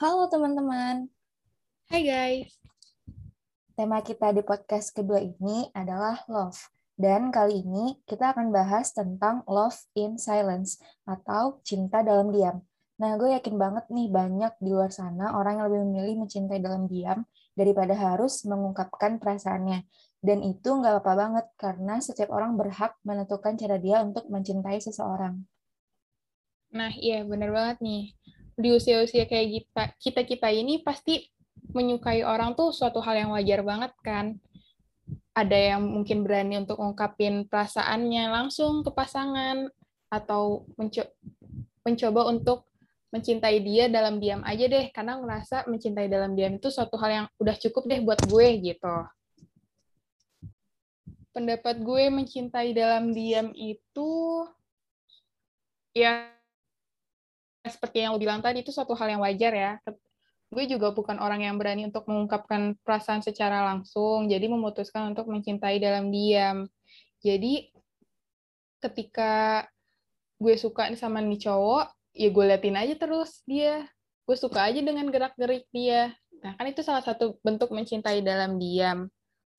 Halo teman-teman. Hai guys. Tema kita di podcast kedua ini adalah love. Dan kali ini kita akan bahas tentang love in silence atau cinta dalam diam. Nah, gue yakin banget nih banyak di luar sana orang yang lebih memilih mencintai dalam diam daripada harus mengungkapkan perasaannya. Dan itu nggak apa-apa banget karena setiap orang berhak menentukan cara dia untuk mencintai seseorang. Nah, iya bener banget nih. Di usia-usia kayak kita, kita-kita ini pasti menyukai orang tuh suatu hal yang wajar banget kan. Ada yang mungkin berani untuk ngungkapin perasaannya langsung ke pasangan, atau menco mencoba untuk mencintai dia dalam diam aja deh, karena ngerasa mencintai dalam diam itu suatu hal yang udah cukup deh buat gue gitu. Pendapat gue mencintai dalam diam itu ya seperti yang lo bilang tadi itu suatu hal yang wajar ya. Gue juga bukan orang yang berani untuk mengungkapkan perasaan secara langsung, jadi memutuskan untuk mencintai dalam diam. Jadi ketika gue suka sama nih cowok, ya gue liatin aja terus dia. Gue suka aja dengan gerak-gerik dia. Nah, kan itu salah satu bentuk mencintai dalam diam.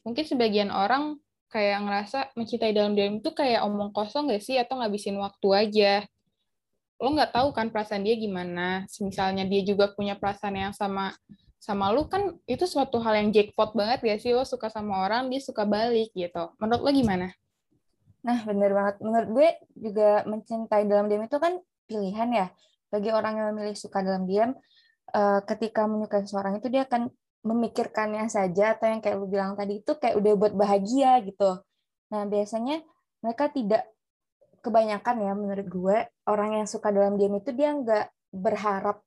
Mungkin sebagian orang kayak ngerasa mencintai dalam diam itu kayak omong kosong gak sih? Atau ngabisin waktu aja lo nggak tahu kan perasaan dia gimana. Misalnya dia juga punya perasaan yang sama sama lu kan itu suatu hal yang jackpot banget gak sih lo suka sama orang dia suka balik gitu. Menurut lo gimana? Nah bener banget. Menurut gue juga mencintai dalam diam itu kan pilihan ya bagi orang yang memilih suka dalam diam. Uh, ketika menyukai seseorang itu dia akan memikirkannya saja atau yang kayak lu bilang tadi itu kayak udah buat bahagia gitu. Nah biasanya mereka tidak kebanyakan ya menurut gue orang yang suka dalam diam itu dia nggak berharap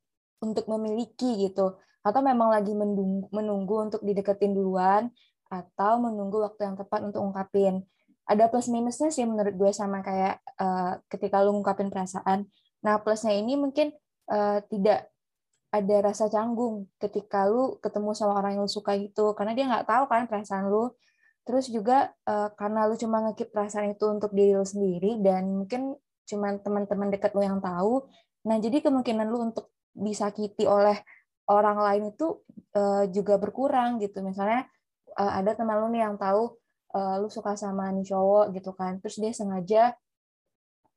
untuk memiliki gitu. Atau memang lagi menunggu, untuk dideketin duluan atau menunggu waktu yang tepat untuk ungkapin. Ada plus minusnya sih menurut gue sama kayak uh, ketika lu ngungkapin perasaan. Nah plusnya ini mungkin uh, tidak ada rasa canggung ketika lu ketemu sama orang yang lu suka itu. Karena dia nggak tahu kan perasaan lu Terus juga uh, karena lu cuma ngekip perasaan itu untuk diri lu sendiri dan mungkin cuma teman-teman dekat lu yang tahu. Nah, jadi kemungkinan lu untuk disakiti oleh orang lain itu uh, juga berkurang gitu. Misalnya uh, ada teman lu nih yang tahu uh, lu suka sama nih cowok gitu kan. Terus dia sengaja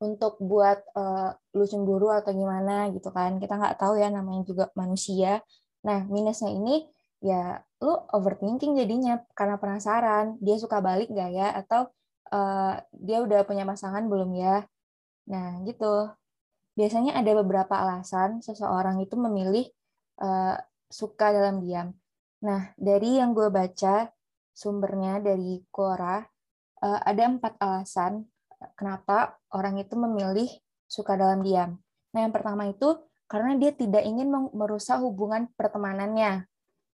untuk buat uh, lu cemburu atau gimana gitu kan. Kita nggak tahu ya namanya juga manusia. Nah, minusnya ini ya lu overthinking jadinya karena penasaran dia suka balik gak ya? Atau uh, dia udah punya pasangan belum ya? Nah gitu. Biasanya ada beberapa alasan seseorang itu memilih uh, suka dalam diam. Nah dari yang gue baca sumbernya dari Quora uh, ada empat alasan kenapa orang itu memilih suka dalam diam. Nah yang pertama itu karena dia tidak ingin merusak hubungan pertemanannya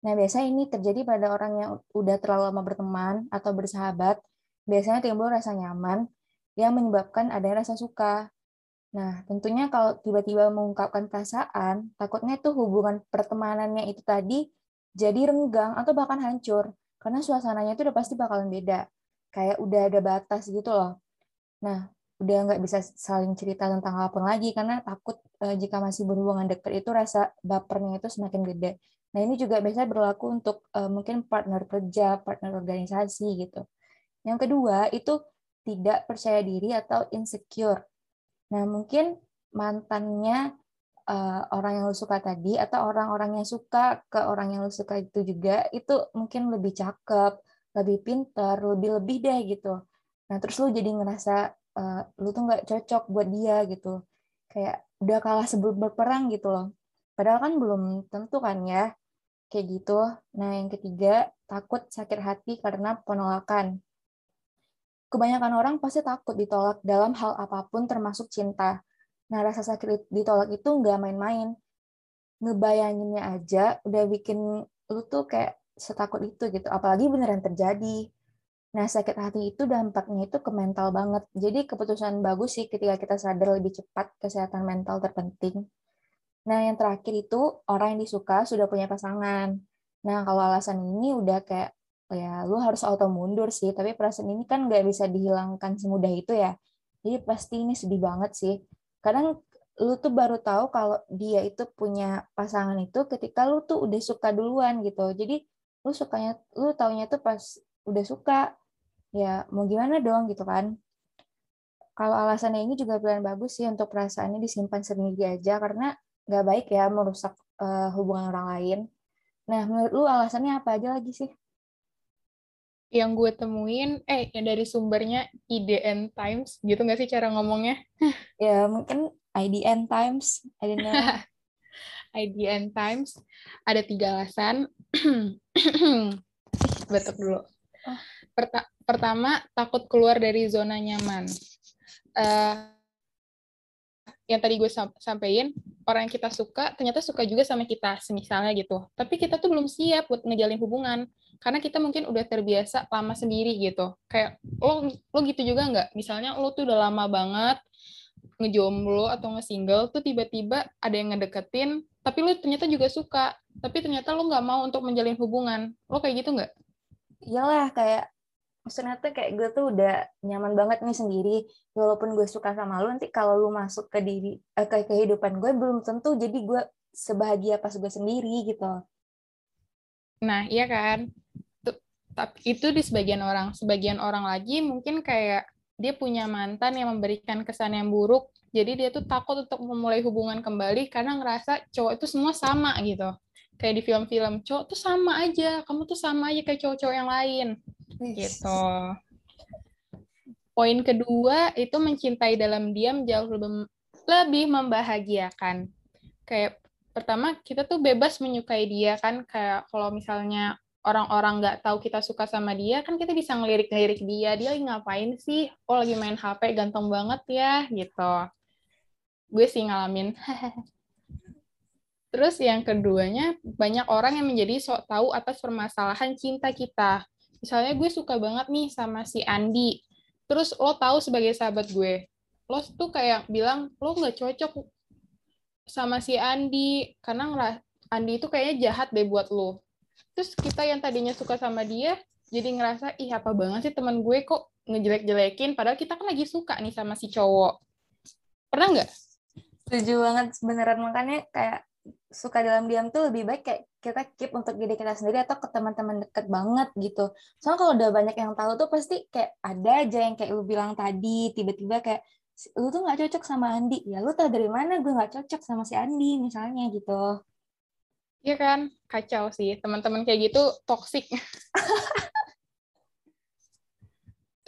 Nah, biasanya ini terjadi pada orang yang udah terlalu lama berteman atau bersahabat. Biasanya timbul rasa nyaman yang menyebabkan ada rasa suka. Nah, tentunya kalau tiba-tiba mengungkapkan perasaan, takutnya tuh hubungan pertemanannya itu tadi jadi renggang atau bahkan hancur. Karena suasananya itu udah pasti bakalan beda. Kayak udah ada batas gitu loh. Nah, udah nggak bisa saling cerita tentang apa pun lagi karena takut eh, jika masih berhubungan dekat itu rasa bapernya itu semakin gede. Nah, ini juga biasanya berlaku untuk uh, mungkin partner kerja, partner organisasi gitu. Yang kedua, itu tidak percaya diri atau insecure. Nah, mungkin mantannya uh, orang yang lu suka tadi atau orang-orang yang suka ke orang yang lu suka itu juga itu mungkin lebih cakep, lebih pintar, lebih-lebih deh gitu. Nah, terus lu jadi ngerasa uh, lu tuh nggak cocok buat dia gitu. Kayak udah kalah sebelum berperang gitu loh. Padahal kan belum tentu kan ya kayak gitu. Nah, yang ketiga, takut sakit hati karena penolakan. Kebanyakan orang pasti takut ditolak dalam hal apa pun termasuk cinta. Nah, rasa sakit ditolak itu nggak main-main. Ngebayanginnya aja udah bikin lu tuh kayak setakut itu gitu. Apalagi beneran terjadi. Nah, sakit hati itu dampaknya itu ke mental banget. Jadi keputusan bagus sih ketika kita sadar lebih cepat kesehatan mental terpenting. Nah, yang terakhir itu orang yang disuka sudah punya pasangan. Nah, kalau alasan ini udah kayak ya lu harus auto mundur sih, tapi perasaan ini kan nggak bisa dihilangkan semudah itu ya. Jadi pasti ini sedih banget sih. Kadang lu tuh baru tahu kalau dia itu punya pasangan itu ketika lu tuh udah suka duluan gitu. Jadi lu sukanya lu taunya tuh pas udah suka ya mau gimana dong gitu kan. Kalau alasannya ini juga pilihan bagus sih untuk perasaannya disimpan sendiri aja karena nggak baik ya merusak uh, hubungan orang lain. Nah, menurut lu alasannya apa aja lagi sih? Yang gue temuin, eh yang dari sumbernya IDN Times, gitu nggak sih cara ngomongnya? ya, mungkin IDN Times, I don't know. IDN Times, ada tiga alasan. Betul dulu. Perta pertama, takut keluar dari zona nyaman. Uh, yang tadi gue sampaikan, orang yang kita suka ternyata suka juga sama kita, semisalnya gitu. Tapi kita tuh belum siap buat ngejalin hubungan karena kita mungkin udah terbiasa lama sendiri gitu. Kayak lo lo gitu juga nggak? Misalnya lo tuh udah lama banget ngejomblo atau nge-single tuh tiba-tiba ada yang ngedeketin, tapi lo ternyata juga suka, tapi ternyata lo nggak mau untuk menjalin hubungan. Lo kayak gitu nggak? Iyalah, kayak maksudnya tuh kayak gue tuh udah nyaman banget nih sendiri. Walaupun gue suka sama lu nanti kalau lu masuk ke diri eh, ke kehidupan gue belum tentu jadi gue sebahagia pas gue sendiri gitu. Nah iya kan? Tapi itu di sebagian orang. Sebagian orang lagi mungkin kayak dia punya mantan yang memberikan kesan yang buruk. Jadi dia tuh takut untuk memulai hubungan kembali karena ngerasa cowok itu semua sama gitu. Kayak di film-film cowok tuh sama aja kamu tuh sama aja kayak cowok-cowok yang lain gitu. Poin kedua itu mencintai dalam diam jauh lebih lebih membahagiakan. Kayak pertama kita tuh bebas menyukai dia kan. Kayak kalau misalnya orang-orang nggak tahu kita suka sama dia kan kita bisa ngelirik-ngelirik dia. Dia lagi ngapain sih? Oh lagi main HP ganteng banget ya gitu. Gue sih ngalamin. Terus yang keduanya banyak orang yang menjadi sok tahu atas permasalahan cinta kita misalnya gue suka banget nih sama si Andi terus lo tahu sebagai sahabat gue lo tuh kayak bilang lo nggak cocok sama si Andi karena Andi itu kayaknya jahat deh buat lo. Terus kita yang tadinya suka sama dia jadi ngerasa ih apa banget sih teman gue kok ngejelek-jelekin? Padahal kita kan lagi suka nih sama si cowok. Pernah nggak? Setuju banget beneran. Makanya kayak suka dalam diam tuh lebih baik kayak kita keep untuk diri kita sendiri atau ke teman-teman deket banget gitu. Soalnya kalau udah banyak yang tahu tuh pasti kayak ada aja yang kayak lu bilang tadi tiba-tiba kayak lu tuh nggak cocok sama Andi. Ya lu tau dari mana gue nggak cocok sama si Andi misalnya gitu. Iya kan, kacau sih. Teman-teman kayak gitu toxic.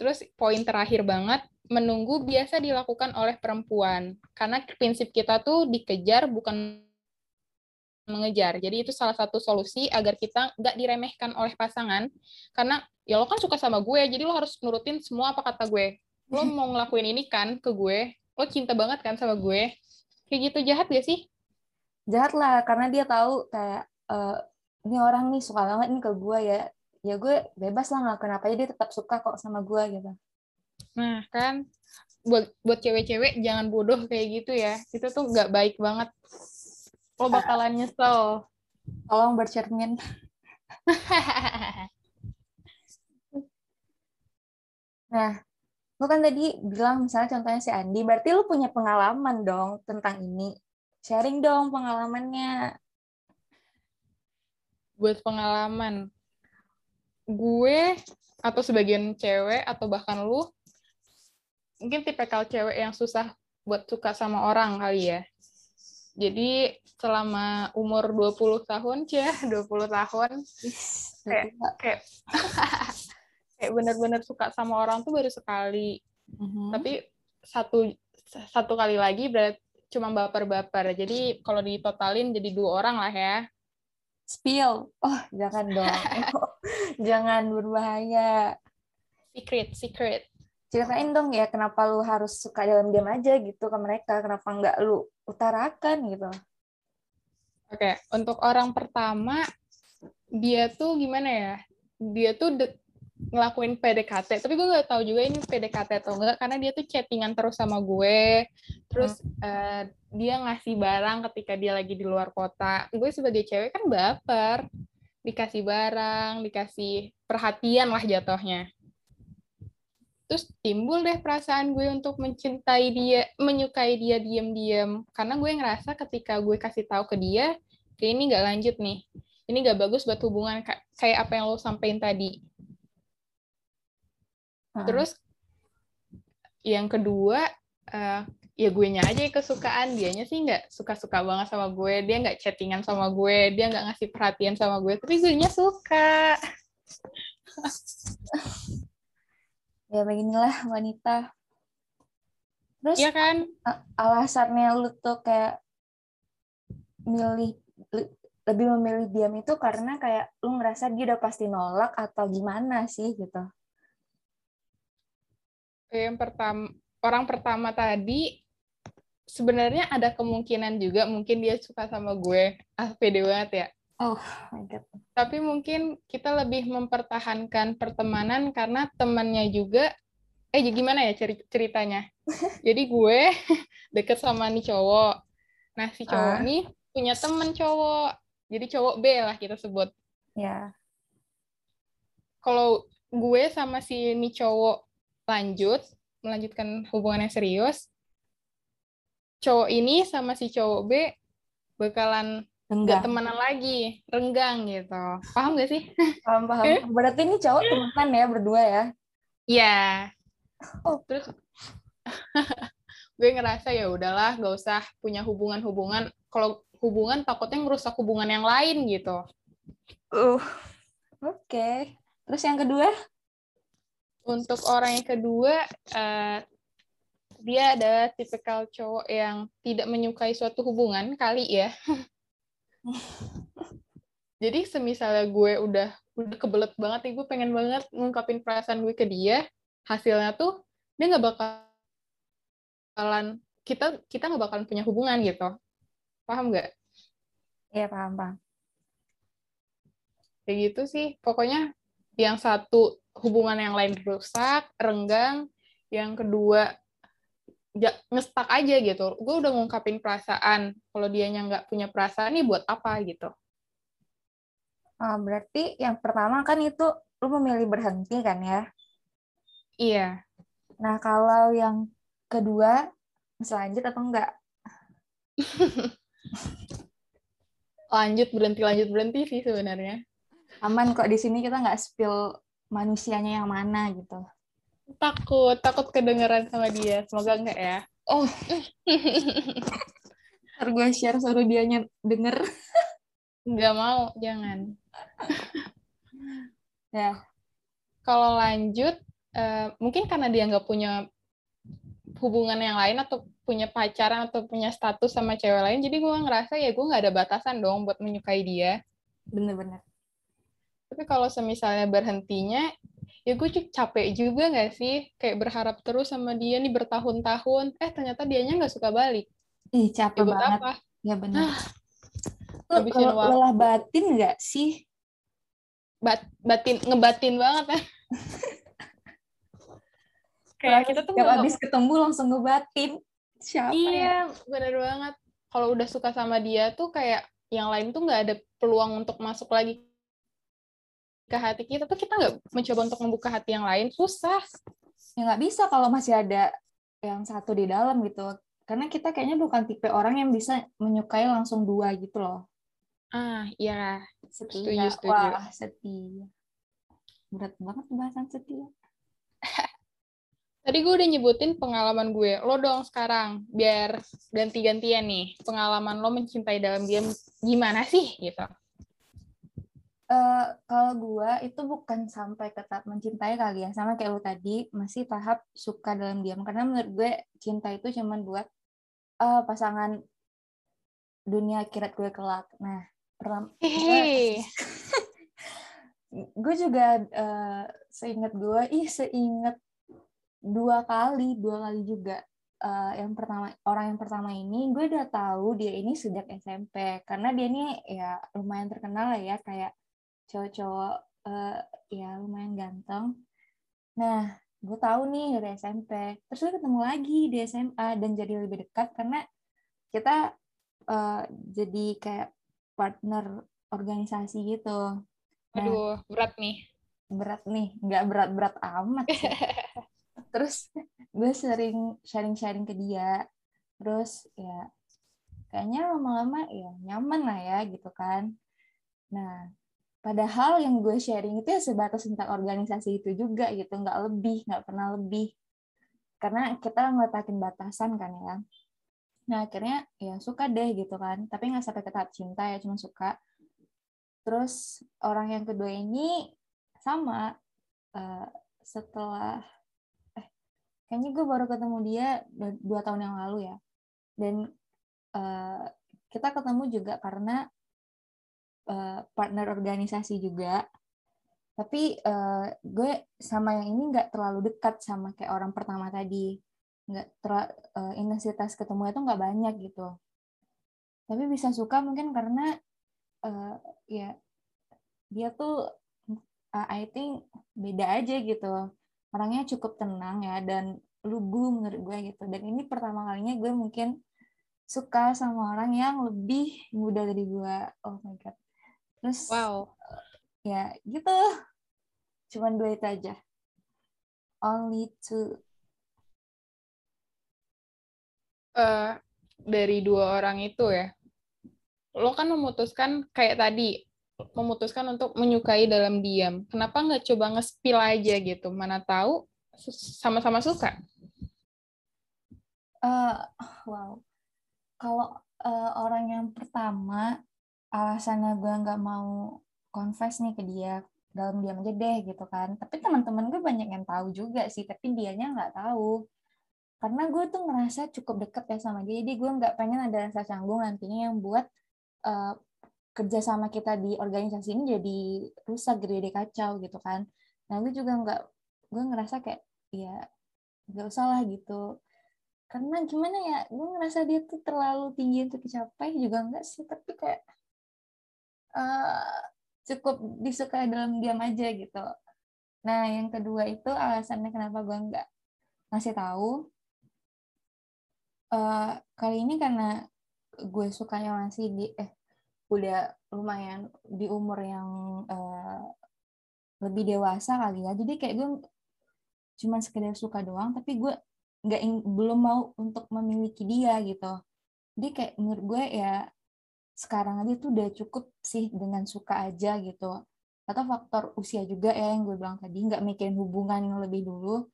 Terus poin terakhir banget, menunggu biasa dilakukan oleh perempuan. Karena prinsip kita tuh dikejar bukan mengejar. Jadi itu salah satu solusi agar kita nggak diremehkan oleh pasangan. Karena ya lo kan suka sama gue, jadi lo harus nurutin semua apa kata gue. Lo mau ngelakuin ini kan ke gue, lo cinta banget kan sama gue. Kayak gitu jahat gak sih? Jahat lah, karena dia tahu kayak uh, ini orang nih suka banget nih ke gue ya. Ya gue bebas lah ngelakuin apa aja dia tetap suka kok sama gue gitu. Nah kan, buat buat cewek-cewek jangan bodoh kayak gitu ya. Itu tuh nggak baik banget Lo bakalan nyesel. Tolong bercermin. nah, lo kan tadi bilang misalnya contohnya si Andi, berarti lo punya pengalaman dong tentang ini. Sharing dong pengalamannya. Buat pengalaman, gue atau sebagian cewek atau bahkan lu mungkin tipikal cewek yang susah buat suka sama orang kali ya. Jadi selama umur 20 tahun, ya 20 tahun, kayak kayak, kayak bener-bener suka sama orang tuh baru sekali. Uh-huh. Tapi satu satu kali lagi berarti cuma baper-baper. Jadi kalau ditotalin jadi dua orang lah ya. Spill. Oh, jangan dong. jangan berbahaya. Secret, secret. Ceritain dong ya kenapa lu harus suka dalam diam aja gitu ke mereka. Kenapa nggak lu utarakan gitu. Oke, okay. untuk orang pertama dia tuh gimana ya? Dia tuh ngelakuin PDKT, tapi gue nggak tahu juga ini PDKT atau enggak karena dia tuh chattingan terus sama gue, terus hmm. uh, dia ngasih barang ketika dia lagi di luar kota. Gue sebagai cewek kan baper, dikasih barang, dikasih perhatian lah jatuhnya. Terus timbul deh perasaan gue untuk mencintai dia menyukai dia diam-diam karena gue ngerasa ketika gue kasih tahu ke dia kayak ini nggak lanjut nih. Ini nggak bagus buat hubungan kayak apa yang lo sampein tadi. Terus yang kedua uh, ya gue nya aja kesukaan. Dianya sih nggak suka-suka banget sama gue. Dia nggak chattingan sama gue. Dia nggak ngasih perhatian sama gue. Tapi gue nya suka ya beginilah wanita terus ya kan alasannya lu tuh kayak milih lebih memilih diam itu karena kayak lu ngerasa dia udah pasti nolak atau gimana sih gitu yang pertama orang pertama tadi sebenarnya ada kemungkinan juga mungkin dia suka sama gue. Ah, pede banget ya. Oh my God. Tapi mungkin kita lebih mempertahankan pertemanan karena temannya juga, eh gimana ya ceritanya? Jadi gue deket sama nih cowok. Nah si cowok uh. nih punya temen cowok. Jadi cowok B lah kita sebut. Ya. Yeah. Kalau gue sama si nih cowok lanjut, melanjutkan hubungan yang serius, cowok ini sama si cowok B bakalan nggak temenan lagi, renggang gitu. Paham gak sih? Paham, paham. Berarti ini cowok temenan ya berdua ya? Iya. Oh. Terus gue ngerasa ya udahlah, gak usah punya hubungan-hubungan. Kalau hubungan takutnya merusak hubungan yang lain gitu. Uh, oke. Okay. Terus yang kedua? Untuk orang yang kedua, uh, dia adalah tipikal cowok yang tidak menyukai suatu hubungan kali ya. Jadi semisalnya gue udah udah kebelet banget nih, gue pengen banget ngungkapin perasaan gue ke dia, hasilnya tuh dia nggak bakalan kita kita nggak bakalan punya hubungan gitu. Paham nggak? Iya paham paham. Kayak gitu sih. Pokoknya yang satu hubungan yang lain rusak, renggang, yang kedua ngestak aja gitu. Gue udah ngungkapin perasaan. Kalau dianya nggak punya perasaan nih buat apa gitu. Oh, berarti yang pertama kan itu lu memilih berhenti kan ya? Iya. Nah kalau yang kedua selanjut atau enggak? lanjut berhenti lanjut berhenti sih sebenarnya. Aman kok di sini kita nggak spill manusianya yang mana gitu takut takut kedengeran sama dia. Semoga enggak ya. Oh. Ntar gue share suruh dianya denger. Nggak mau jangan. Ya. Kalau lanjut uh, mungkin karena dia nggak punya hubungan yang lain atau punya pacaran atau punya status sama cewek lain jadi gue ngerasa ya gue nggak ada batasan dong buat menyukai dia. Bener-bener. Tapi kalau semisalnya berhentinya ya gue capek juga gak sih? Kayak berharap terus sama dia nih bertahun-tahun. Eh ternyata dianya nggak suka balik. Ih capek ya, banget. apa? ya benar ah, lelah batin nggak sih? Bat, batin ngebatin banget ya. Kayak kita tuh nggak habis ketemu langsung ngebatin. Siapa iya ya? benar banget. Kalau udah suka sama dia tuh kayak yang lain tuh nggak ada peluang untuk masuk lagi ke hati kita tuh kita nggak mencoba untuk membuka hati yang lain susah ya nggak bisa kalau masih ada yang satu di dalam gitu karena kita kayaknya bukan tipe orang yang bisa menyukai langsung dua gitu loh ah iya setia setuju, setuju. wah setia berat banget bahasan setia Tadi gue udah nyebutin pengalaman gue. Lo dong sekarang, biar ganti-gantian nih. Pengalaman lo mencintai dalam diam gimana sih gitu? Uh, kalau gue itu bukan sampai ke tahap mencintai kali ya sama kayak lo tadi masih tahap suka dalam diam. Karena menurut gue cinta itu cuma buat uh, pasangan dunia akhirat gue kelak. Nah pertama gue juga uh, seingat gue ih seingat dua kali dua kali juga uh, yang pertama orang yang pertama ini gue udah tahu dia ini sejak SMP karena dia ini ya lumayan terkenal lah ya kayak cowok-cowok uh, ya lumayan ganteng. Nah, gue tahu nih dari SMP. Terus gue ketemu lagi di SMA dan jadi lebih dekat karena kita uh, jadi kayak partner organisasi gitu. Nah, Aduh, berat nih. Berat nih, nggak berat-berat amat sih. terus gue sering sharing-sharing ke dia terus ya kayaknya lama-lama ya nyaman lah ya gitu kan nah padahal yang gue sharing itu ya sebatas tentang organisasi itu juga gitu nggak lebih nggak pernah lebih. Karena kita ngeletakin batasan kan ya. Nah akhirnya ya suka deh gitu kan. Tapi nggak sampai ke tahap cinta ya cuma suka. Terus orang yang kedua ini sama uh, setelah eh kayaknya gue baru ketemu dia dua tahun yang lalu ya. Dan uh, kita ketemu juga karena uh, partner organisasi juga. Tapi uh, gue sama yang ini nggak terlalu dekat sama kayak orang pertama tadi. Nggak uh, intensitas ketemu itu nggak banyak gitu. Tapi bisa suka mungkin karena uh, ya dia tuh uh, I think beda aja gitu. Orangnya cukup tenang ya dan lugu menurut gue gitu. Dan ini pertama kalinya gue mungkin suka sama orang yang lebih muda dari gue. Oh my god terus wow ya gitu cuman dua itu aja only two uh, dari dua orang itu ya, lo kan memutuskan kayak tadi, memutuskan untuk menyukai dalam diam. Kenapa nggak coba nge-spill aja gitu? Mana tahu sama-sama suka. Uh, wow. Kalau uh, orang yang pertama, alasannya gue nggak mau confess nih ke dia, dalam diam aja deh gitu kan. Tapi teman-teman gue banyak yang tahu juga sih, tapi dianya nggak tahu. Karena gue tuh ngerasa cukup deket ya sama dia jadi gue nggak pengen ada rasa canggung nantinya yang buat uh, kerja sama kita di organisasi ini jadi rusak jadi kacau gitu kan. Nah gue juga nggak gue ngerasa kayak ya nggak usah lah gitu. Karena gimana ya gue ngerasa dia tuh terlalu tinggi untuk dicapai juga enggak sih tapi kayak uh, cukup disukai dalam diam aja gitu. Nah yang kedua itu alasannya kenapa gue nggak ngasih tahu uh, kali ini karena gue sukanya masih di eh udah lumayan di umur yang uh, lebih dewasa kali ya. Jadi kayak gue cuman sekedar suka doang tapi gue nggak belum mau untuk memiliki dia gitu. Jadi kayak menurut gue ya sekarang aja tuh udah cukup sih dengan suka aja gitu. Atau faktor usia juga ya yang gue bilang tadi nggak mikirin hubungan yang lebih dulu.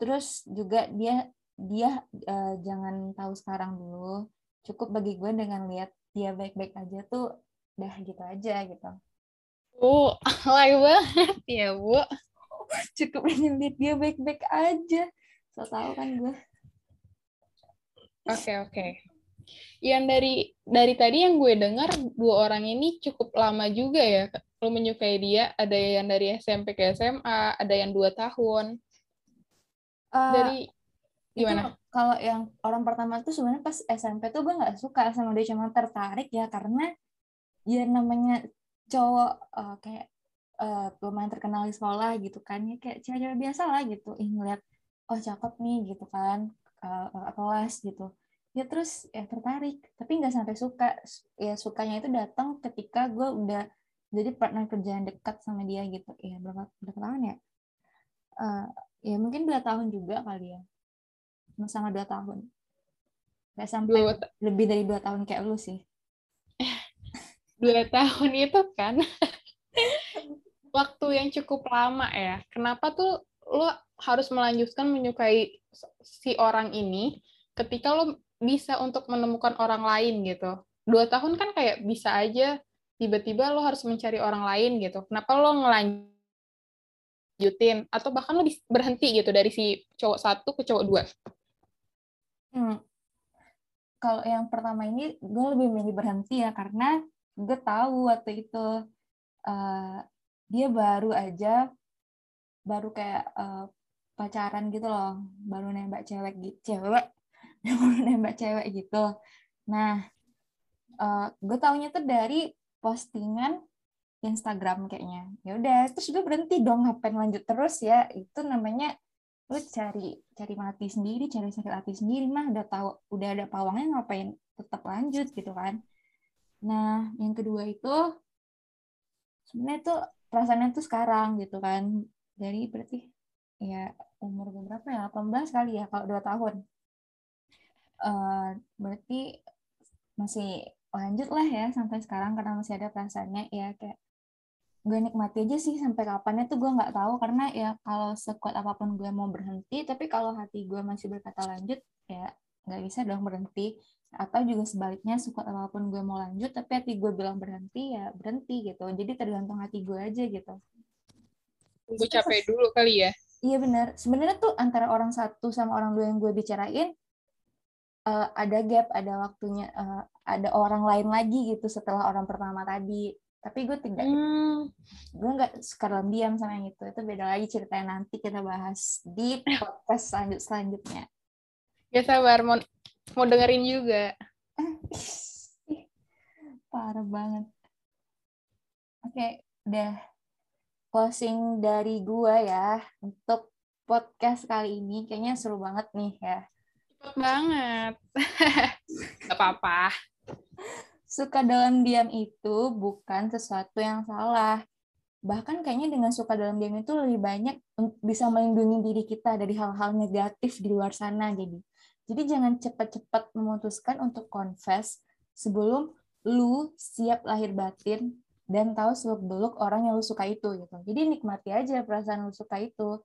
Terus juga dia dia uh, jangan tahu sekarang dulu. Cukup bagi gue dengan lihat dia baik-baik aja tuh udah gitu aja gitu. Oh alay banget ya bu. Cukup dengan lihat dia baik-baik aja. So tau kan gue. Oke okay, oke. okay. Yang dari dari tadi yang gue dengar dua orang ini cukup lama juga ya lo menyukai dia ada yang dari SMP ke SMA ada yang dua tahun. Uh, dari Gimana? kalau yang orang pertama tuh sebenarnya pas SMP tuh gue nggak suka sama dia cuma tertarik ya karena ya namanya cowok uh, kayak uh, lumayan terkenal di sekolah gitu kan ya kayak cewek-cewek biasa lah gitu. Ih ngeliat oh cakep nih gitu kan uh, kelas gitu ya terus ya tertarik. Tapi nggak sampai suka. Ya sukanya itu datang ketika gue udah jadi partner kerjaan dekat sama dia gitu. Ya berapa berapa tahun ya? Uh, ya mungkin dua tahun juga kali ya. Sama dua tahun. Nggak sampai dua lebih dari dua tahun kayak lu sih. Dua tahun itu kan waktu yang cukup lama ya. Kenapa tuh lo harus melanjutkan menyukai si orang ini ketika lo bisa untuk menemukan orang lain gitu. Dua tahun kan kayak bisa aja tiba-tiba lo harus mencari orang lain gitu. Kenapa lo ngelanjutin? Atau bahkan lo berhenti gitu dari si cowok satu ke cowok dua? Hmm. Kalau yang pertama ini gue lebih milih berhenti ya karena gue tahu waktu itu uh, dia baru aja baru kayak uh, pacaran gitu loh, baru nembak cewek cewek, nembak cewek gitu. Nah, uh, gue taunya tuh dari postingan Instagram kayaknya. Ya udah, terus gue berhenti dong, ngapain lanjut terus ya? Itu namanya lu cari cari mati sendiri cari sakit hati sendiri mah udah tahu udah ada pawangnya ngapain tetap lanjut gitu kan nah yang kedua itu sebenarnya tuh perasaannya tuh sekarang gitu kan dari berarti ya umur berapa ya 18 kali ya kalau dua tahun uh, berarti masih lanjut lah ya sampai sekarang karena masih ada perasaannya ya kayak gue nikmati aja sih sampai kapannya tuh gue nggak tahu karena ya kalau sekuat apa pun gue mau berhenti tapi kalau hati gue masih berkata lanjut ya nggak bisa dong berhenti. Atau juga sebaliknya sekuat apa pun gue mau lanjut tapi hati gue bilang berhenti ya berhenti gitu. Jadi tergantung hati gue aja gitu. Gue capek dulu kali ya. Iya benar. Sebenarnya tuh antara orang satu sama orang dua yang gue bicarain uh, ada gap ada waktunya uh, ada orang lain lagi gitu setelah orang pertama tadi. Tapi gue tidak hmm. gue nggak suka dalam diam sama yang itu. Itu beda lagi ceritanya nanti kita bahas di podcast selanjut selanjutnya. Ya sabar. Mau mau dengerin juga. Parah banget. Oke udah closing dari gue ya untuk podcast kali ini. Kayaknya seru banget nih ya cepet banget gak apa-apa suka dalam diam itu bukan sesuatu yang salah. Bahkan kayaknya dengan suka dalam diam itu lebih banyak bisa melindungi diri kita dari hal-hal negatif di luar sana. Jadi, jadi jangan cepat-cepat memutuskan untuk confess sebelum lu siap lahir batin dan tahu seluk beluk orang yang lu suka itu gitu. Jadi nikmati aja perasaan lu suka itu.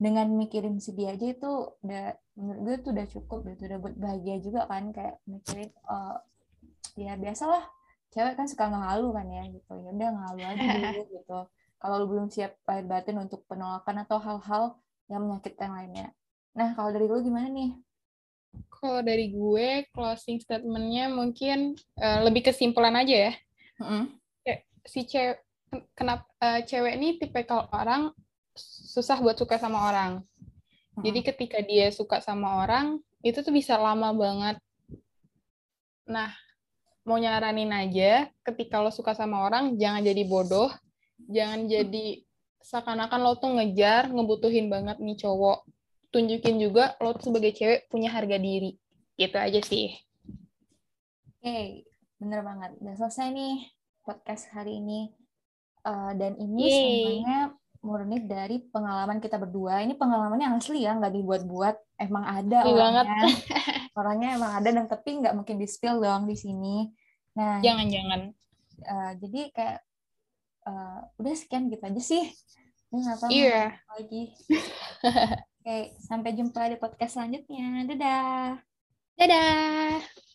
Dengan mikirin sedih aja itu udah menurut gue tuh udah cukup gitu, udah buat bahagia juga kan kayak mikirin oh, ya biasalah cewek kan suka ngehalu kan ya gitu. Ya udah ngehalu aja dulu gitu. Kalau lu belum siap lahir batin untuk penolakan atau hal-hal yang menyakitkan lainnya. Nah kalau dari lu gimana nih? Kalau dari gue closing statementnya mungkin uh, lebih kesimpulan aja ya. Mm -hmm. si cewek kenapa uh, cewek ini tipe kalau orang susah buat suka sama orang. Mm -hmm. jadi ketika dia suka sama orang itu tuh bisa lama banget. Nah mau nyaranin aja ketika lo suka sama orang jangan jadi bodoh. Jangan jadi seakan-akan lo tuh ngejar ngebutuhin banget nih cowok. Tunjukin juga lo tuh sebagai cewek punya harga diri. Gitu aja sih. Oke okay, bener banget. Udah selesai nih podcast hari ini. Uh, dan ini semuanya murni dari pengalaman kita berdua. Ini pengalamannya asli ya nggak dibuat-buat. Emang ada Iyi orangnya. banget. orangnya emang ada dan tapi nggak mungkin di spill dong di sini. Nah jangan jangan uh, jadi kayak uh, udah sekian gitu aja sih. Ini tahu yeah. lagi. Oke sampai jumpa di podcast selanjutnya. Dadah. Dadah